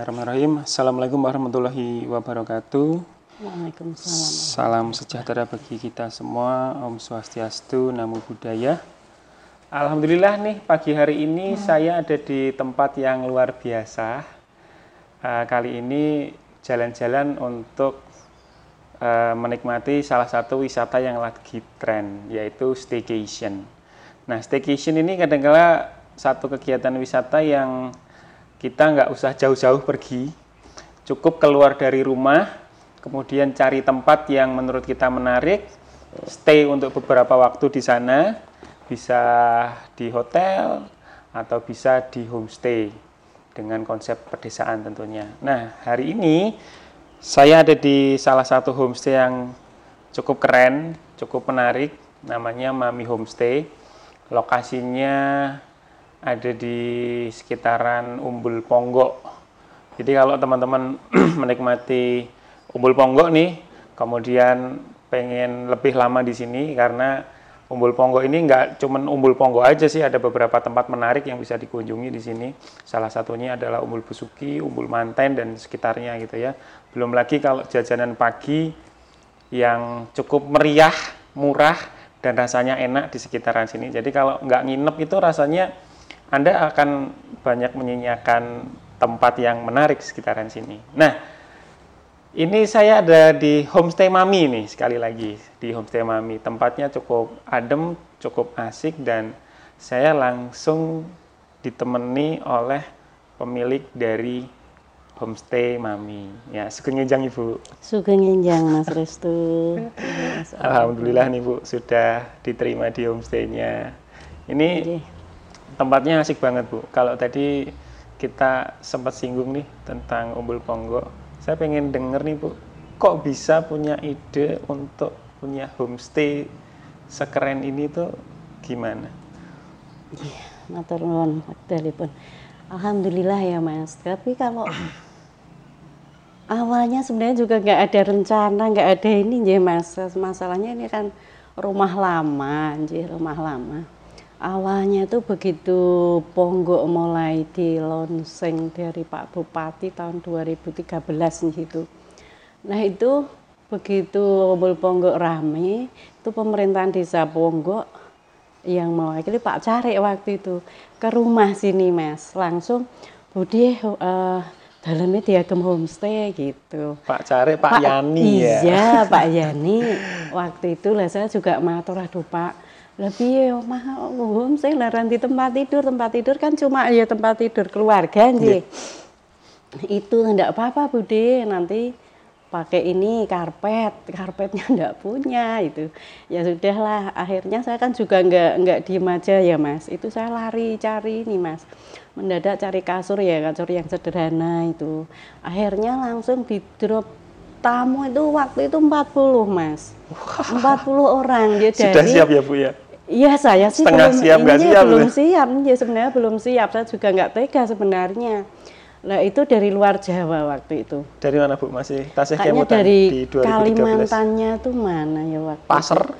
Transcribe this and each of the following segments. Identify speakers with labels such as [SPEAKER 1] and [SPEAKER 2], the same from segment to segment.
[SPEAKER 1] Bismillahirrahmanirrahim. Assalamualaikum warahmatullahi wabarakatuh.
[SPEAKER 2] Waalaikumsalam.
[SPEAKER 1] Salam sejahtera bagi kita semua. Om Swastiastu, Namo Buddhaya. Alhamdulillah nih pagi hari ini saya ada di tempat yang luar biasa. Uh, kali ini jalan-jalan untuk uh, menikmati salah satu wisata yang lagi tren yaitu staycation. Nah, staycation ini kadang-kala satu kegiatan wisata yang kita nggak usah jauh-jauh pergi, cukup keluar dari rumah, kemudian cari tempat yang menurut kita menarik, stay untuk beberapa waktu di sana, bisa di hotel atau bisa di homestay dengan konsep pedesaan tentunya. Nah, hari ini saya ada di salah satu homestay yang cukup keren, cukup menarik, namanya Mami Homestay. Lokasinya ada di sekitaran Umbul Ponggok. Jadi kalau teman-teman menikmati Umbul Ponggok nih, kemudian pengen lebih lama di sini karena Umbul Ponggok ini nggak cuman Umbul Ponggok aja sih, ada beberapa tempat menarik yang bisa dikunjungi di sini. Salah satunya adalah Umbul Busuki, Umbul Manten dan sekitarnya gitu ya. Belum lagi kalau jajanan pagi yang cukup meriah, murah dan rasanya enak di sekitaran sini. Jadi kalau nggak nginep itu rasanya anda akan banyak menyanyiakan tempat yang menarik sekitaran sini. Nah, ini saya ada di Homestay Mami nih, sekali lagi di Homestay Mami. Tempatnya cukup adem, cukup asik, dan saya langsung ditemani oleh pemilik dari Homestay Mami. Ya, sugeng ngenjang Ibu.
[SPEAKER 2] Sugeng ngenjang Mas Restu.
[SPEAKER 1] Alhamdulillah nih Bu, sudah diterima di homestaynya. Ini tempatnya asik banget Bu. Kalau tadi kita sempat singgung nih tentang Umbul Ponggo, saya pengen denger nih Bu, kok bisa punya ide untuk punya homestay sekeren ini tuh gimana?
[SPEAKER 2] Iya, matur nuwun pun. Alhamdulillah ya Mas. Tapi kalau awalnya sebenarnya juga nggak ada rencana, nggak ada ini ya Mas. Masalahnya ini kan rumah lama, anjir, rumah lama awalnya itu begitu Ponggok mulai di lonseng dari Pak Bupati tahun 2013 gitu. Nah itu begitu Umbul Ponggok rame, itu pemerintahan desa Ponggok yang mewakili Pak Cari waktu itu ke rumah sini mas, langsung Budi uh, dalamnya diagem homestay gitu.
[SPEAKER 1] Pak Cari, Pak, Pak Yani
[SPEAKER 2] iya, ya. Iya, Pak Yani. Waktu itu lah saya juga matur aduh Pak, lebih ya mah umum saya laran di tempat tidur. Tempat tidur kan cuma ya tempat tidur keluarga yeah. itu tidak apa-apa bude. Nanti pakai ini karpet. Karpetnya tidak punya itu. Ya sudahlah akhirnya saya kan juga nggak nggak diem aja ya mas. Itu saya lari cari ini mas. Mendadak cari kasur ya kasur yang sederhana itu. Akhirnya langsung di drop tamu itu waktu itu 40 mas. 40 orang dia
[SPEAKER 1] dari sudah siap ya bu ya
[SPEAKER 2] Iya saya sih
[SPEAKER 1] Setengah
[SPEAKER 2] belum
[SPEAKER 1] siap,
[SPEAKER 2] ini
[SPEAKER 1] siap,
[SPEAKER 2] belum ya? siap, ya sebenarnya belum siap. Saya juga nggak tega sebenarnya. Nah itu dari luar Jawa waktu itu.
[SPEAKER 1] Dari mana bu masih Tasik
[SPEAKER 2] Kayaknya dari di 2013. Kalimantannya tuh mana ya waktu
[SPEAKER 1] Pasar?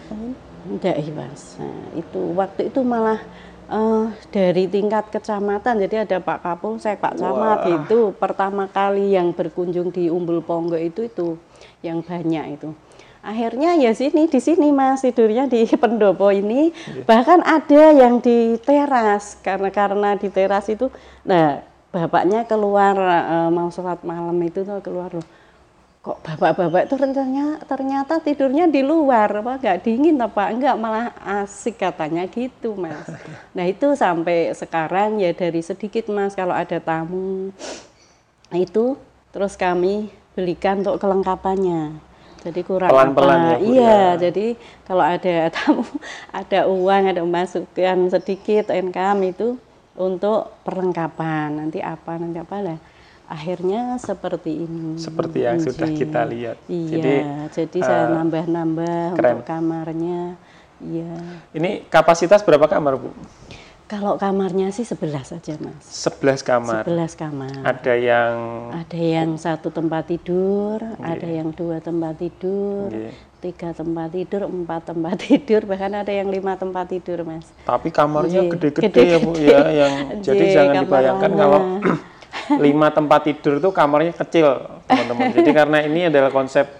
[SPEAKER 2] Enggak iya mas. Nah, itu waktu itu malah uh, dari tingkat kecamatan. Jadi ada Pak Kapolsek, Pak Camat itu pertama kali yang berkunjung di Umbul Ponggo itu itu yang banyak itu akhirnya ya sini di sini mas. Tidurnya di pendopo ini. Yeah. bahkan ada yang di teras. Karena karena di teras itu nah bapaknya keluar uh, mau sholat malam itu tuh keluar loh. Kok bapak-bapak itu ternyata ternyata tidurnya di luar. Apa nggak dingin apa enggak malah asik katanya gitu mas. Nah itu sampai sekarang ya dari sedikit mas kalau ada tamu. Itu terus kami belikan untuk kelengkapannya jadi kurang
[SPEAKER 1] pelan-pelan ya Bu,
[SPEAKER 2] iya ya. jadi kalau ada tamu ada uang ada masukan sedikit income itu untuk perlengkapan. Nanti apa nanti apa lah. Akhirnya seperti ini.
[SPEAKER 1] Seperti yang sudah kita lihat.
[SPEAKER 2] Iya jadi, jadi uh, saya nambah-nambah untuk kamarnya. Iya.
[SPEAKER 1] Ini kapasitas berapa kamar Bu
[SPEAKER 2] kalau kamarnya sih sebelas saja mas.
[SPEAKER 1] Sebelas kamar.
[SPEAKER 2] Sebelas kamar.
[SPEAKER 1] Ada yang.
[SPEAKER 2] Ada yang satu tempat tidur, yeah. ada yang dua tempat tidur, yeah. tiga tempat tidur, empat tempat tidur, bahkan ada yang lima tempat tidur mas.
[SPEAKER 1] Tapi kamarnya gede-gede ya bu ya, yang jadi jangan dibayangkan kalau lima tempat tidur tuh kamarnya kecil, teman-teman. Jadi karena ini adalah konsep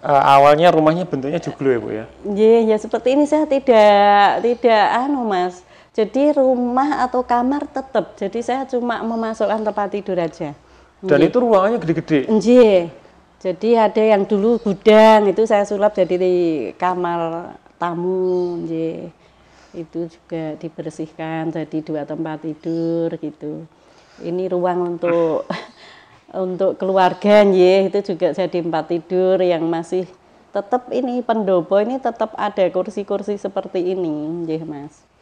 [SPEAKER 1] uh, awalnya rumahnya bentuknya joglo ya, Bu ya.
[SPEAKER 2] Iya, ya seperti ini saya tidak tidak anu Mas. Jadi rumah atau kamar tetap. Jadi saya cuma memasukkan tempat tidur aja.
[SPEAKER 1] Dan itu ruangannya gede-gede.
[SPEAKER 2] Nggih. Jadi ada yang dulu gudang itu saya sulap jadi di kamar tamu, nggih. Itu juga dibersihkan jadi dua tempat tidur gitu. Ini ruang untuk untuk keluarga nggih itu juga jadi tempat tidur yang masih tetap ini pendopo ini tetap ada kursi-kursi seperti ini, nggih Mas.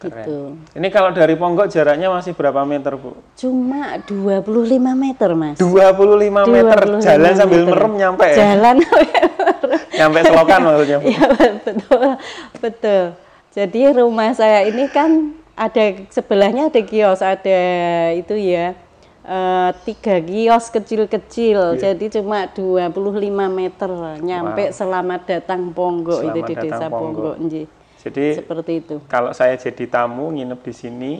[SPEAKER 1] Keren.
[SPEAKER 2] Gitu.
[SPEAKER 1] Ini kalau dari Ponggok jaraknya masih berapa meter, Bu?
[SPEAKER 2] Cuma 25 meter, Mas.
[SPEAKER 1] 25 meter
[SPEAKER 2] 25
[SPEAKER 1] jalan sambil
[SPEAKER 2] meter.
[SPEAKER 1] merem nyampe ya?
[SPEAKER 2] Jalan
[SPEAKER 1] Nyampe selokan maksudnya, Bu?
[SPEAKER 2] Iya betul, betul. Jadi rumah saya ini kan ada sebelahnya ada kios, ada itu ya eh, tiga kios kecil-kecil.
[SPEAKER 1] Iya.
[SPEAKER 2] Jadi cuma 25 meter nyampe selamat datang Ponggok itu
[SPEAKER 1] Selamat
[SPEAKER 2] di
[SPEAKER 1] datang
[SPEAKER 2] desa
[SPEAKER 1] Ponggok.
[SPEAKER 2] Ponggok.
[SPEAKER 1] Jadi
[SPEAKER 2] Seperti itu.
[SPEAKER 1] kalau saya jadi tamu nginep di sini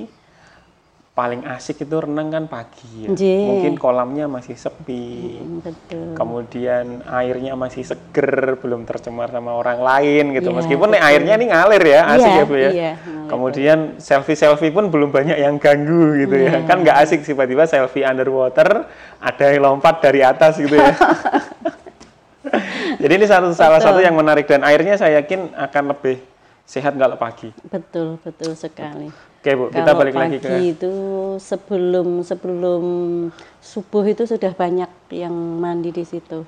[SPEAKER 1] paling asik itu renang kan pagi ya.
[SPEAKER 2] Nggih.
[SPEAKER 1] Mungkin kolamnya masih sepi.
[SPEAKER 2] Hmm, Betul.
[SPEAKER 1] Kemudian airnya masih seger, belum tercemar sama orang lain gitu.
[SPEAKER 2] Iya,
[SPEAKER 1] Meskipun nih
[SPEAKER 2] betul.
[SPEAKER 1] airnya ini ngalir ya, asik
[SPEAKER 2] Iya,
[SPEAKER 1] ya Bu ya.
[SPEAKER 2] ngalir.
[SPEAKER 1] Kemudian selfie-selfie pun belum banyak yang ganggu gitu ya.
[SPEAKER 2] Iya.
[SPEAKER 1] Kan nggak asik sih tiba-tiba selfie underwater, ada yang lompat dari atas gitu ya. Jadi ini satu salah satu yang menarik dan airnya saya yakin akan lebih sehat kalau pagi.
[SPEAKER 2] Betul, betul sekali.
[SPEAKER 1] Oke Bu, kita
[SPEAKER 2] Kalau
[SPEAKER 1] balik lagi ke
[SPEAKER 2] pagi itu sebelum sebelum subuh itu sudah banyak yang mandi di situ.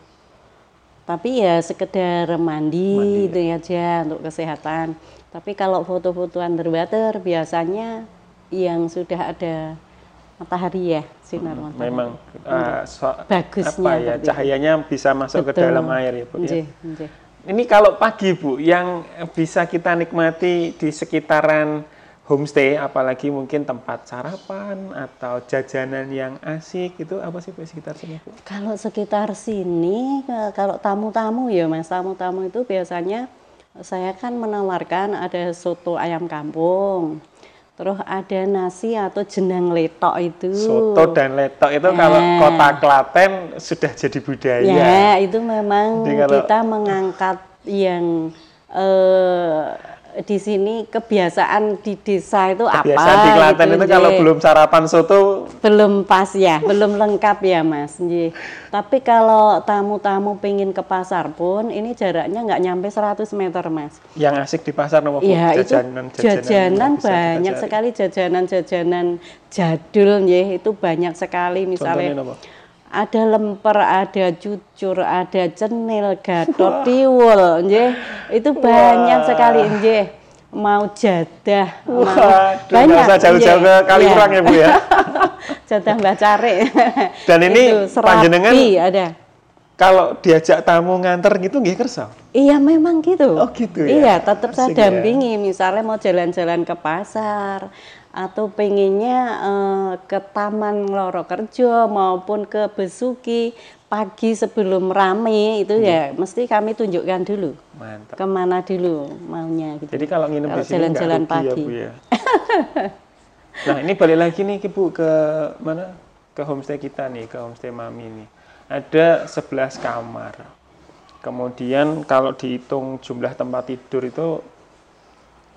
[SPEAKER 2] Tapi ya sekedar mandi, itu aja untuk kesehatan. Tapi kalau foto-foto underwater biasanya yang sudah ada matahari ya, sinar matahari.
[SPEAKER 1] memang uh, so-
[SPEAKER 2] Bagusnya
[SPEAKER 1] apa ya
[SPEAKER 2] itu.
[SPEAKER 1] cahayanya bisa masuk ke
[SPEAKER 2] Betul.
[SPEAKER 1] dalam air ya Bu ya.
[SPEAKER 2] Nggih, nggih.
[SPEAKER 1] Ini kalau pagi Bu, yang bisa kita nikmati di sekitaran homestay, apalagi mungkin tempat sarapan atau jajanan yang asik itu apa sih Bu sekitar sini Bu?
[SPEAKER 2] Kalau sekitar sini, kalau tamu-tamu ya mas, tamu-tamu itu biasanya saya kan menawarkan ada soto ayam kampung, terus ada nasi atau jenang letok itu.
[SPEAKER 1] Soto dan letok itu kalau
[SPEAKER 2] Nah.
[SPEAKER 1] kota Klaten sudah jadi budaya.
[SPEAKER 2] Ya, itu memang
[SPEAKER 1] Jadi kalau-
[SPEAKER 2] kita mengangkat yang eh, di sini kebiasaan di desa itu apa?
[SPEAKER 1] Biasa di Klaten
[SPEAKER 2] gitu,
[SPEAKER 1] itu kalau belum sarapan soto
[SPEAKER 2] belum pas ya, belum lengkap ya Mas. Nggih. Tapi kalau tamu-tamu pengen ke pasar pun, ini jaraknya nggak nyampe 100 meter Mas.
[SPEAKER 1] yang asik di pasar nomor
[SPEAKER 2] Iya itu
[SPEAKER 1] jajanan
[SPEAKER 2] jajanan
[SPEAKER 1] kita
[SPEAKER 2] banyak sekali jajanan-jajanan jadul nggih itu banyak sekali
[SPEAKER 1] Contohnya
[SPEAKER 2] misalnya
[SPEAKER 1] apa?
[SPEAKER 2] Ada lemper, ada cucur, ada cenil, gatot, tiwul. Itu banyak sekali nggih. Mau jadah, mau
[SPEAKER 1] Waduh, nggak usah jauh-jauh ke Kaliurang
[SPEAKER 2] Iya.
[SPEAKER 1] ya Bu ya.
[SPEAKER 2] jadah Mbak Care.
[SPEAKER 1] Dan ini
[SPEAKER 2] Itu,
[SPEAKER 1] panjenengan-
[SPEAKER 2] ada.
[SPEAKER 1] Kalau diajak tamu nganter gitu nggih kersa.
[SPEAKER 2] Iya memang gitu.
[SPEAKER 1] Oh, gitu ya?
[SPEAKER 2] Iya tetap saya
[SPEAKER 1] ya.
[SPEAKER 2] dampingi. Misalnya mau jalan-jalan ke pasar atau pengennya eh, ke Taman Loro Kerjo maupun ke Besuki pagi sebelum rame itu ya mesti kami tunjukkan dulu
[SPEAKER 1] Mantap.
[SPEAKER 2] ke mana dulu maunya gitu.
[SPEAKER 1] Jadi kalau nginep
[SPEAKER 2] Kalau
[SPEAKER 1] di sini
[SPEAKER 2] jalan-jalan
[SPEAKER 1] ya
[SPEAKER 2] pagi.
[SPEAKER 1] Bu ya. nah ini balik lagi nih Bu ke mana? Ke homestay kita nih, ke homestay Mami nih. Ada 11 kamar. Kemudian kalau dihitung jumlah tempat tidur itu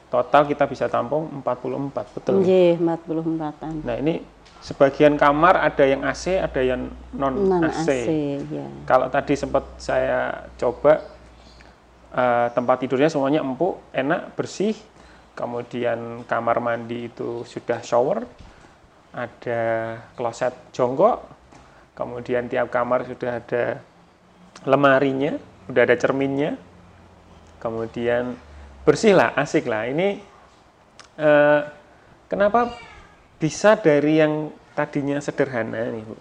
[SPEAKER 1] total kita bisa tampung 44, betul?
[SPEAKER 2] Nggih, 44-an.
[SPEAKER 1] Nah ini sebagian kamar ada yang AC, ada yang non
[SPEAKER 2] Non
[SPEAKER 1] AC.
[SPEAKER 2] AC ya.
[SPEAKER 1] Kalau tadi sempat saya coba eh, tempat tidurnya semuanya empuk, enak, bersih. Kemudian kamar mandi itu sudah shower, ada kloset jongkok. Kemudian tiap kamar sudah ada lemarinya, udah ada cerminnya. Kemudian bersih lah, asik lah. Ini eh, kenapa bisa dari yang tadinya sederhana nih, Bu?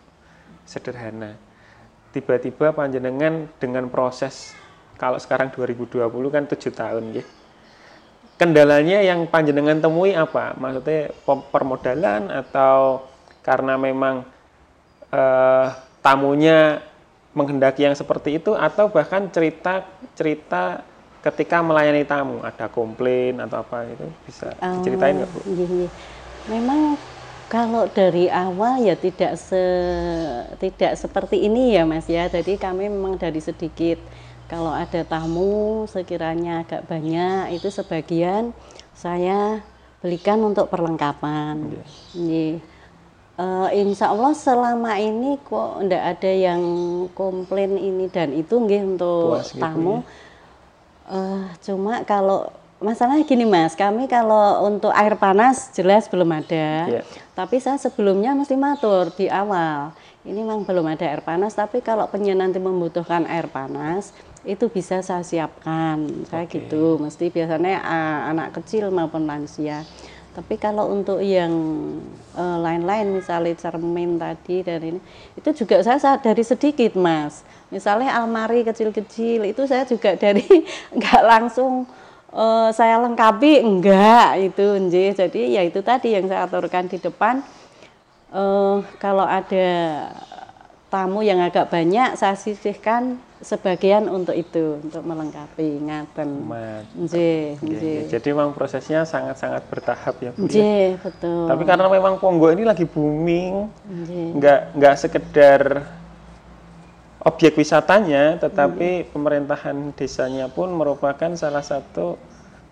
[SPEAKER 1] Sederhana. Tiba-tiba panjenengan dengan proses kalau sekarang 2020 kan tujuh tahun ya. Kendalanya yang panjenengan temui apa? Maksudnya permodalan atau karena memang eh, tamunya menghendaki yang seperti itu atau bahkan cerita cerita ketika melayani tamu ada komplain atau apa itu bisa diceritain nggak bu?
[SPEAKER 2] Oh, iya, iya. Memang Kalau dari awal ya tidak se tidak seperti ini ya Mas ya. Jadi kami memang dari sedikit. Kalau ada tamu sekiranya agak banyak itu sebagian saya belikan untuk perlengkapan. Nggih. Eh, insya Allah selama ini kok ndak ada yang komplain ini dan itu nggih untuk
[SPEAKER 1] Puas gitu
[SPEAKER 2] tamu. Eh, cuma kalau masalahnya gini mas, kami kalau untuk air panas jelas belum ada.
[SPEAKER 1] Iya.
[SPEAKER 2] Tapi saya sebelumnya mesti matur di awal. Ini memang belum ada air panas, tapi kalau penyu nanti membutuhkan air panas, itu bisa saya siapkan. Saya
[SPEAKER 1] Oke.
[SPEAKER 2] gitu, mesti biasanya ah, anak kecil maupun lansia. Tapi kalau untuk yang eh, lain-lain, misalnya cermin tadi dan ini, itu juga saya sadari sedikit, Mas. Misalnya almari kecil-kecil, itu saya juga dari nggak langsung eh, saya lengkapi, enggak itu, nggih. Jadi ya itu tadi yang saya aturkan di depan. Eh, kalau ada tamu yang agak banyak, saya sisihkan sebagian untuk itu, untuk melengkapi, ngaten.
[SPEAKER 1] Oke,
[SPEAKER 2] nggih.
[SPEAKER 1] oke. Jadi memang prosesnya sangat-sangat bertahap ya Bu. ya?
[SPEAKER 2] Nggih, betul.
[SPEAKER 1] Tapi karena memang Ponggok ini lagi booming, nggak nggak sekedar objek wisatanya, tetapi pemerintahan desanya pun merupakan salah satu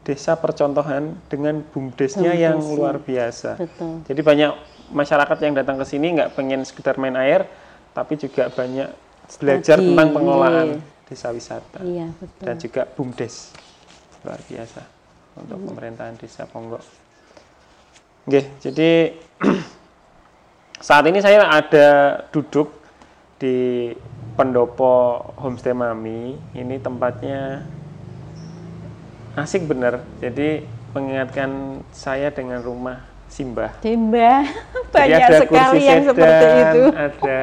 [SPEAKER 1] desa percontohan dengan bumdesnya yang
[SPEAKER 2] Bumdesnya.
[SPEAKER 1] luar biasa.
[SPEAKER 2] Betul.
[SPEAKER 1] Jadi banyak masyarakat yang datang ke sini nggak pengen sekedar main air, tapi juga banyak belajar
[SPEAKER 2] Studi,
[SPEAKER 1] tentang pengelolaan
[SPEAKER 2] iya.
[SPEAKER 1] desa wisata
[SPEAKER 2] Iya, betul.
[SPEAKER 1] dan juga bumdes luar biasa untuk pemerintahan desa Ponggok. Oke, jadi saat ini saya ada duduk di pendopo homestay Mami. Ini tempatnya asik bener. Jadi mengingatkan saya dengan rumah Simbah. Jadi
[SPEAKER 2] banyak
[SPEAKER 1] ada
[SPEAKER 2] sekali
[SPEAKER 1] kursi
[SPEAKER 2] yang
[SPEAKER 1] sedan,
[SPEAKER 2] seperti itu.
[SPEAKER 1] ada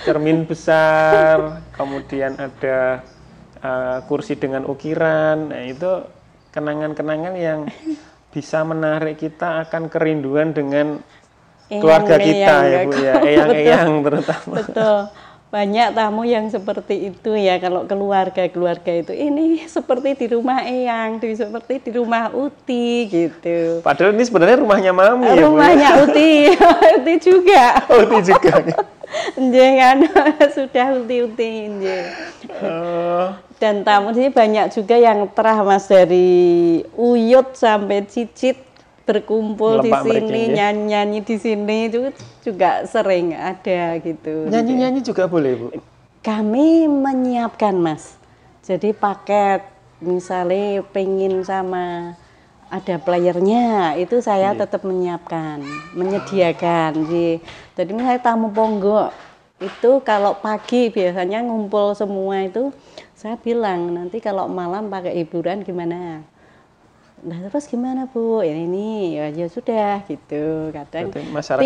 [SPEAKER 1] cermin besar, kemudian ada uh, kursi dengan ukiran. Nah, itu kenangan-kenangan yang bisa menarik kita akan kerinduan dengan keluarga kita ya Bu ya, eyang-eyang terutama.
[SPEAKER 2] Betul. Banyak tamu yang seperti itu ya kalau keluarga-keluarga itu ini seperti di rumah Eyang, di seperti di rumah Uti gitu.
[SPEAKER 1] Padahal ini sebenarnya rumahnya Mami ya Bu. ya?
[SPEAKER 2] Rumahnya Uti, Uti juga.
[SPEAKER 1] Oh, itu juga.
[SPEAKER 2] Nggih kan sudah Uti-uti nggih.
[SPEAKER 1] Oh,
[SPEAKER 2] Dan tamu sini banyak juga yang terah Mas dari Uyut sampai Cicit berkumpul di sini
[SPEAKER 1] ya?
[SPEAKER 2] nyanyi-nyanyi di sini itu juga sering ada gitu.
[SPEAKER 1] nyanyi-nyanyi juga boleh Bu.
[SPEAKER 2] Kami menyiapkan Mas. Jadi paket misalnya pengen sama ada playernya itu saya tetap menyiapkan, menyediakan. Jadi, jadi misalnya tamu ponggok itu kalau pagi biasanya ngumpul semua itu saya bilang nanti kalau malam pakai hiburan gimana? Nah terus gimana bu? Ini nih ya, ya sudah gitu. Kadang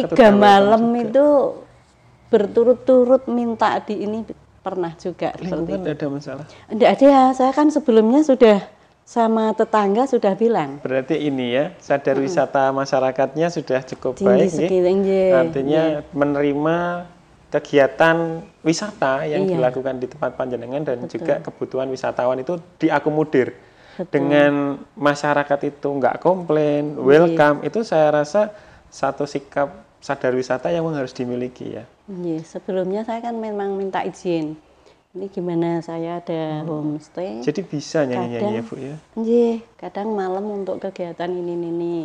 [SPEAKER 2] tiga malam
[SPEAKER 1] juga.
[SPEAKER 2] itu berturut-turut minta di ini pernah juga seperti
[SPEAKER 1] Lingkungan
[SPEAKER 2] itu.
[SPEAKER 1] ada masalah.
[SPEAKER 2] Enggak ada ya, saya kan sebelumnya sudah sama tetangga sudah bilang
[SPEAKER 1] Berarti ini ya, sadar wisata masyarakatnya sudah cukup
[SPEAKER 2] tinggi
[SPEAKER 1] baik. nggih. Artinya menerima kegiatan wisata yang
[SPEAKER 2] Iya.
[SPEAKER 1] dilakukan di tempat panjenengan dan juga kebutuhan wisatawan itu diakomodir.
[SPEAKER 2] Betul.
[SPEAKER 1] Dengan masyarakat itu nggak komplain,
[SPEAKER 2] Iya.
[SPEAKER 1] welcome, itu saya rasa satu sikap sadar wisata yang harus dimiliki ya.
[SPEAKER 2] Nggih, sebelumnya saya kan memang minta izin. Ini gimana saya ada homestay.
[SPEAKER 1] Jadi bisa nyanyi-nyanyi ya Bu ya.
[SPEAKER 2] Nggih, kadang malam untuk kegiatan ini ini.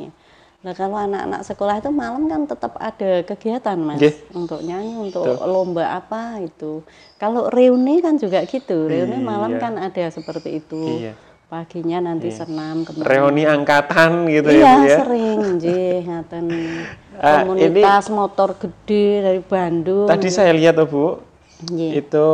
[SPEAKER 2] Nah kalau anak-anak sekolah itu malam kan tetap ada kegiatan mas
[SPEAKER 1] Nggih.
[SPEAKER 2] untuk nyanyi, untuk
[SPEAKER 1] Betul.
[SPEAKER 2] lomba apa itu. Kalau reuni kan juga gitu, reuni malam
[SPEAKER 1] Iya.
[SPEAKER 2] kan ada seperti itu.
[SPEAKER 1] Iya.
[SPEAKER 2] Paginya nanti senam ke mana.
[SPEAKER 1] Reuni angkatan gitu
[SPEAKER 2] iya
[SPEAKER 1] ya Bu ya.
[SPEAKER 2] sering, nggih, ngaten.
[SPEAKER 1] Ah,
[SPEAKER 2] Komunitas motor gede dari Bandung.
[SPEAKER 1] Tadi saya lihat oh, Bu,
[SPEAKER 2] Nggih,
[SPEAKER 1] itu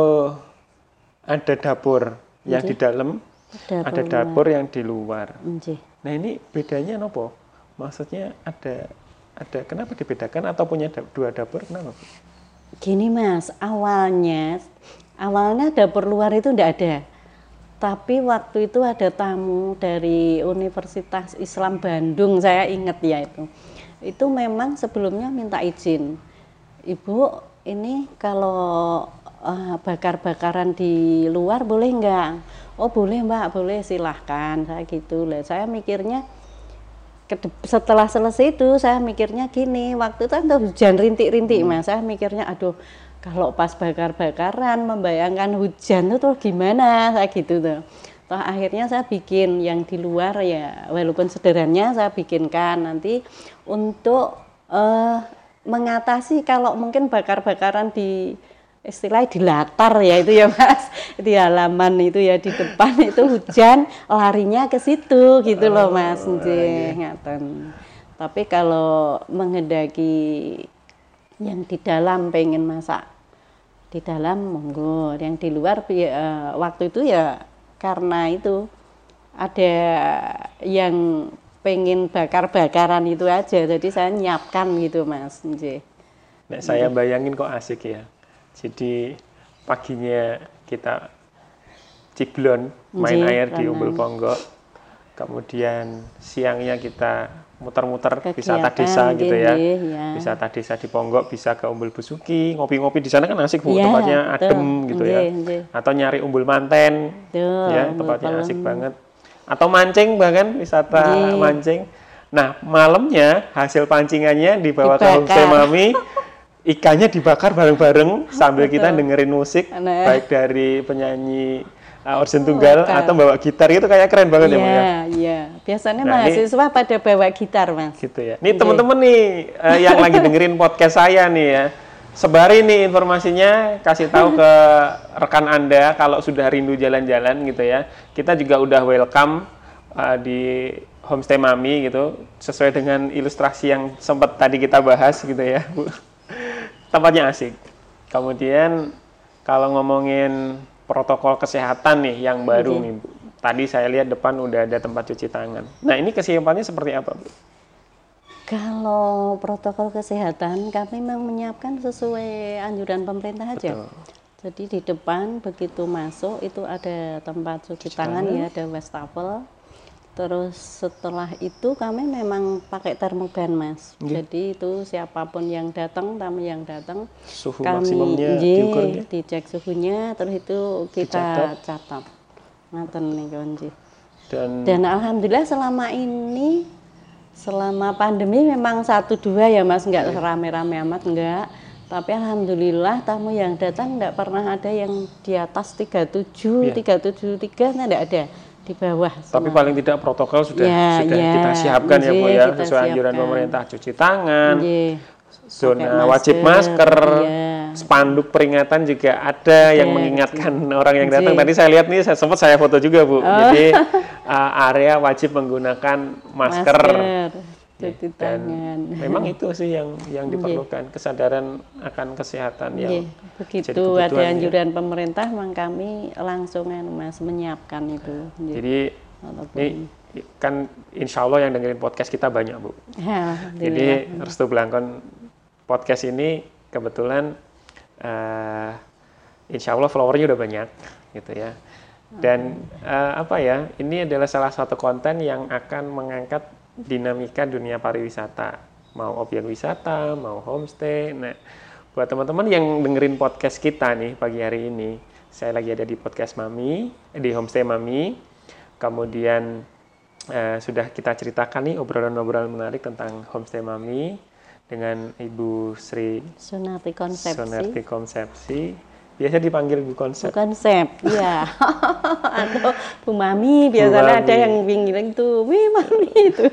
[SPEAKER 1] ada dapur yang di dalam,
[SPEAKER 2] dapur
[SPEAKER 1] ada dapur yang di luar.
[SPEAKER 2] nggih.
[SPEAKER 1] Nah ini bedanya nopo? Maksudnya ada ada kenapa dibedakan atau punya dua dapur kenapa? Bu?
[SPEAKER 2] Gini mas, awalnya awalnya dapur luar itu enggak ada. Tapi waktu itu ada tamu dari Universitas Islam Bandung, saya ingat ya itu. Itu memang sebelumnya minta izin. Ibu, ini kalau eh, bakar-bakaran di luar boleh enggak? Oh boleh mbak, boleh silahkan. Saya gitu lah. Saya mikirnya setelah selesai itu saya mikirnya gini, waktu itu kan hujan rintik-rintik
[SPEAKER 1] Hmm.
[SPEAKER 2] mas, saya mikirnya aduh kalau pas bakar-bakaran membayangkan hujan itu tuh gimana, saya gitu tuh. Toh akhirnya saya bikin yang di luar ya walaupun sederhananya saya bikinkan. Nanti untuk eh, mengatasi kalau mungkin bakar-bakaran di istilahnya di latar ya itu ya mas. Di halaman itu ya di depan itu hujan larinya ke situ gitu loh mas. Nggih ngaten tapi kalau menghendaki yang di dalam pengen masak. Di dalam monggo. Yang di luar eh, waktu itu ya karena itu. Ada yang pengen bakar-bakaran itu aja. Jadi saya nyiapkan gitu mas
[SPEAKER 1] Nek saya bayangin kok asik ya. Jadi paginya kita ciblon, main
[SPEAKER 2] Nggih,
[SPEAKER 1] air di Umbul Ponggok. Kemudian siangnya kita muter-muter wisata desa gitu ya.
[SPEAKER 2] ya.
[SPEAKER 1] Wisata desa di Ponggok bisa ke Umbul Besuki, ngopi-ngopi di sana kan asik Bu,
[SPEAKER 2] Iya,
[SPEAKER 1] tempatnya
[SPEAKER 2] betul.
[SPEAKER 1] adem gitu ya. Atau nyari Umbul Manten,
[SPEAKER 2] Betul,
[SPEAKER 1] ya tempatnya asik banget. Atau mancing bahkan wisata mancing. Nah, malamnya hasil pancingannya dibawa ke
[SPEAKER 2] Dibakar.
[SPEAKER 1] homestay Mami, ikannya dibakar bareng-bareng sambil kita dengerin musik
[SPEAKER 2] Nah.
[SPEAKER 1] baik dari penyanyi uh, organ tunggal
[SPEAKER 2] Lokal.
[SPEAKER 1] atau bawa gitar itu kayak keren banget ya, Bu ya.
[SPEAKER 2] Iya, iya. Biasanya
[SPEAKER 1] Nah, ini-
[SPEAKER 2] mahasiswa pada bawa gitar, Mas.
[SPEAKER 1] Gitu ya. Nih teman-teman nih eh, yang lagi dengerin podcast saya nih ya. Sebari nih informasinya, kasih tahu ke rekan Anda kalau sudah rindu jalan-jalan gitu ya. Kita juga udah welcome eh, di Homestay Mami gitu, sesuai dengan ilustrasi yang sempat tadi kita bahas gitu ya, Bu. Tempatnya asik. Kemudian kalau ngomongin protokol kesehatan nih yang baru nih, Bu. Tadi saya lihat depan udah ada tempat cuci tangan. Nah, ini kesiapannya seperti apa, Bu?
[SPEAKER 2] Kalau protokol kesehatan kami memang menyiapkan sesuai anjuran pemerintah aja.
[SPEAKER 1] Betul.
[SPEAKER 2] Jadi di depan begitu masuk itu ada tempat cuci tangan ya, ada wastafel. Terus setelah itu kami memang pakai termogan mas. Jadi itu siapa pun yang datang, tamu yang datang,
[SPEAKER 1] Suhu
[SPEAKER 2] kami
[SPEAKER 1] maksimumnya diukur ya?
[SPEAKER 2] dicek suhunya, terus itu kita catat. Ngaten nih.
[SPEAKER 1] Dan
[SPEAKER 2] Dan alhamdulillah selama ini selama pandemi memang satu dua ya mas nggak
[SPEAKER 1] Iya.
[SPEAKER 2] rame-rame amat nggak tapi alhamdulillah tamu yang datang nggak pernah ada yang di atas 37 373 nggak ada di bawah
[SPEAKER 1] tapi paling tidak protokol sudah
[SPEAKER 2] Ya,
[SPEAKER 1] sudah
[SPEAKER 2] ya.
[SPEAKER 1] kita siapkan ya Bu
[SPEAKER 2] Nggih,
[SPEAKER 1] ya
[SPEAKER 2] kita
[SPEAKER 1] sesuai anjuran pemerintah cuci tangan,
[SPEAKER 2] Nggih.
[SPEAKER 1] zona
[SPEAKER 2] Pakai
[SPEAKER 1] wajib
[SPEAKER 2] masker,
[SPEAKER 1] masker,
[SPEAKER 2] iya.
[SPEAKER 1] spanduk peringatan juga ada yang mengingatkan orang yang datang.
[SPEAKER 2] Nggih.
[SPEAKER 1] Tadi saya lihat nih saya sempat saya foto juga Bu.
[SPEAKER 2] Oh.
[SPEAKER 1] Jadi uh, area wajib menggunakan masker.
[SPEAKER 2] Cuci
[SPEAKER 1] Dan
[SPEAKER 2] tangan
[SPEAKER 1] memang itu sih yang yang diperlukan kesadaran akan kesehatan yang jadi
[SPEAKER 2] begitu
[SPEAKER 1] kebutuhan
[SPEAKER 2] ada
[SPEAKER 1] ya.
[SPEAKER 2] anjuran pemerintah memang kami langsung anu, mas menyiapkan itu Nggih.
[SPEAKER 1] Jadi
[SPEAKER 2] Walaupun-
[SPEAKER 1] ini kan insya Allah yang dengerin podcast kita banyak Bu.
[SPEAKER 2] Alhamdulillah.
[SPEAKER 1] Jadi Restu Belangkon podcast ini kebetulan eh insya Allah followernya udah banyak gitu ya. Dan eh, apa ya, ini adalah salah satu konten yang akan mengangkat dinamika dunia pariwisata, mau objek wisata, mau homestay. Nah, buat teman-teman yang dengerin podcast kita nih pagi hari ini, saya lagi ada di podcast Mami, eh, di homestay Mami. Kemudian eh, sudah kita ceritakan nih obrolan-obrolan menarik tentang homestay Mami dengan Ibu Sri
[SPEAKER 2] Sunati konsepsi.
[SPEAKER 1] Sonarti Konsepsi. Biasa dipanggil Bu Konsep.
[SPEAKER 2] konsep ya atau Bu Mami biasanya
[SPEAKER 1] Bu
[SPEAKER 2] ada
[SPEAKER 1] Mami.
[SPEAKER 2] yang bingung tuh Wih Mami itu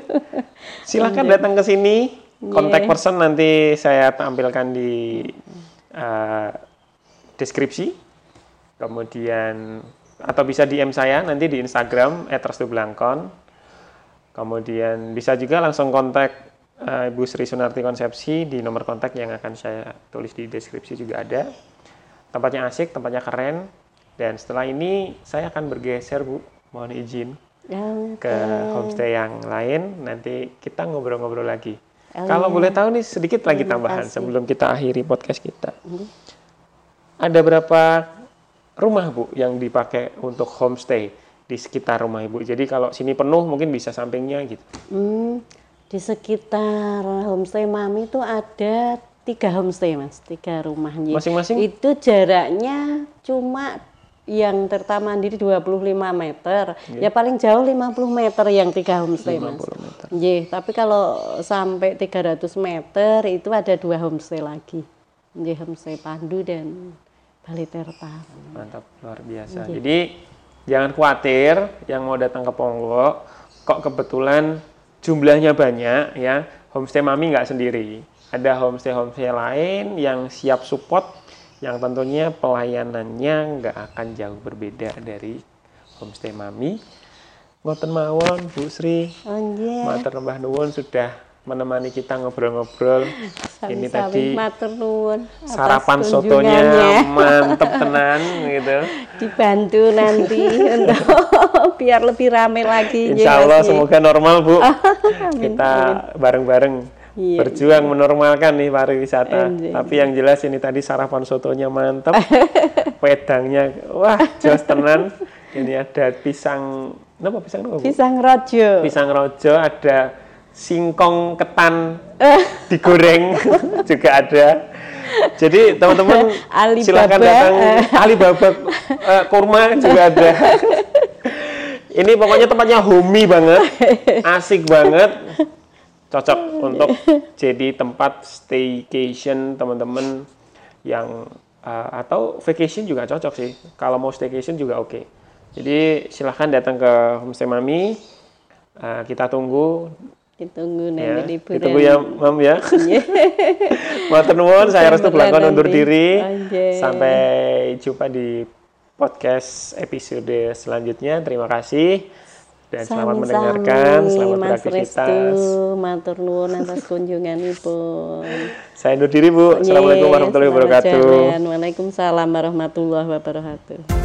[SPEAKER 1] Silahkan datang ke sini. Kontak person nanti saya tampilkan di eh, deskripsi. Kemudian atau bisa DM saya nanti di Instagram @restublangkon. Kemudian bisa juga langsung kontak eh, Ibu Sri Sunarti Konsepsi di nomor kontak yang akan saya tulis di deskripsi juga ada. Tempatnya asik, tempatnya keren. Dan setelah ini saya akan bergeser Bu, mohon izin
[SPEAKER 2] yang
[SPEAKER 1] ke homestay yang lain nanti kita ngobrol-ngobrol lagi.
[SPEAKER 2] Oh,
[SPEAKER 1] Kalau
[SPEAKER 2] iya.
[SPEAKER 1] boleh tahu nih sedikit lagi tambahan
[SPEAKER 2] kasih.
[SPEAKER 1] sebelum kita akhiri podcast kita. Ada berapa rumah Bu yang dipakai untuk homestay di sekitar rumah Ibu? Jadi kalau sini penuh mungkin bisa sampingnya gitu.
[SPEAKER 2] hmm, di sekitar homestay Mami itu ada tiga homestay mas tiga rumahnya
[SPEAKER 1] Masing-masing?
[SPEAKER 2] itu jaraknya cuma yang tertamandiri 25 meter, ya paling jauh 50 meter yang tiga homestay mas.
[SPEAKER 1] 50 meter.
[SPEAKER 2] Nggih, tapi kalau sampai 300 meter itu ada dua homestay lagi. Nggih, homestay Pandu dan Bali Terta.
[SPEAKER 1] Mantap, luar biasa. Jadi jangan khawatir yang mau datang ke Ponggok, kok kebetulan jumlahnya banyak ya. Homestay Mami nggak sendiri. Ada homestay-homestay lain yang siap support, yang tentunya pelayanannya nggak akan jauh berbeda dari homestay Mami. Ngoten mawon Bu Sri,
[SPEAKER 2] Oh nggih.
[SPEAKER 1] Matur Mbah Nuwun sudah menemani kita ngobrol-ngobrol. Ini tadi
[SPEAKER 2] Sami-sami matur nuwun atas
[SPEAKER 1] sarapan sotonya mantep tenan gitu.
[SPEAKER 2] dibantu nanti untuk biar lebih rame lagi.
[SPEAKER 1] Insya Allah semoga normal Bu. Kita bareng-bareng
[SPEAKER 2] Iya.
[SPEAKER 1] berjuang menormalkan nih pariwisata.
[SPEAKER 2] Iya.
[SPEAKER 1] Tapi yang jelas ini tadi sarapan sotonya mantep, wedangnya wah jos tenan. Ini ada pisang, apa pisang apa?
[SPEAKER 2] Pisang rojo.
[SPEAKER 1] Pisang rojo, ada singkong ketan digoreng juga ada. Jadi teman-teman silakan datang. Alibaba eh, kurma juga ada. Ini pokoknya tempatnya homey banget, asik banget, cocok untuk jadi tempat staycation teman-teman yang eh, atau vacation juga cocok sih. Kalau mau staycation juga oke. Jadi silahkan datang ke Homestay Mami. Eh, kita tunggu
[SPEAKER 2] Ditunggu
[SPEAKER 1] ya.
[SPEAKER 2] nanti liburan.
[SPEAKER 1] Ditunggu ya, Mam ya. Matur nuwun, saya Restu Blangkon undur diri.
[SPEAKER 2] Oke.
[SPEAKER 1] Sampai jumpa di podcast episode selanjutnya. Terima kasih dan selamat
[SPEAKER 2] Sami-sami,
[SPEAKER 1] mendengarkan, selamat
[SPEAKER 2] Mas
[SPEAKER 1] beraktivitas.
[SPEAKER 2] Restu, matur nuwun atas kunjunganipun.
[SPEAKER 1] Saya undur diri, Bu. Assalamualaikum
[SPEAKER 2] Nggih,
[SPEAKER 1] warahmatullahi
[SPEAKER 2] selamat
[SPEAKER 1] wabarakatuh.
[SPEAKER 2] Waalaikumsalam warahmatullahi wabarakatuh.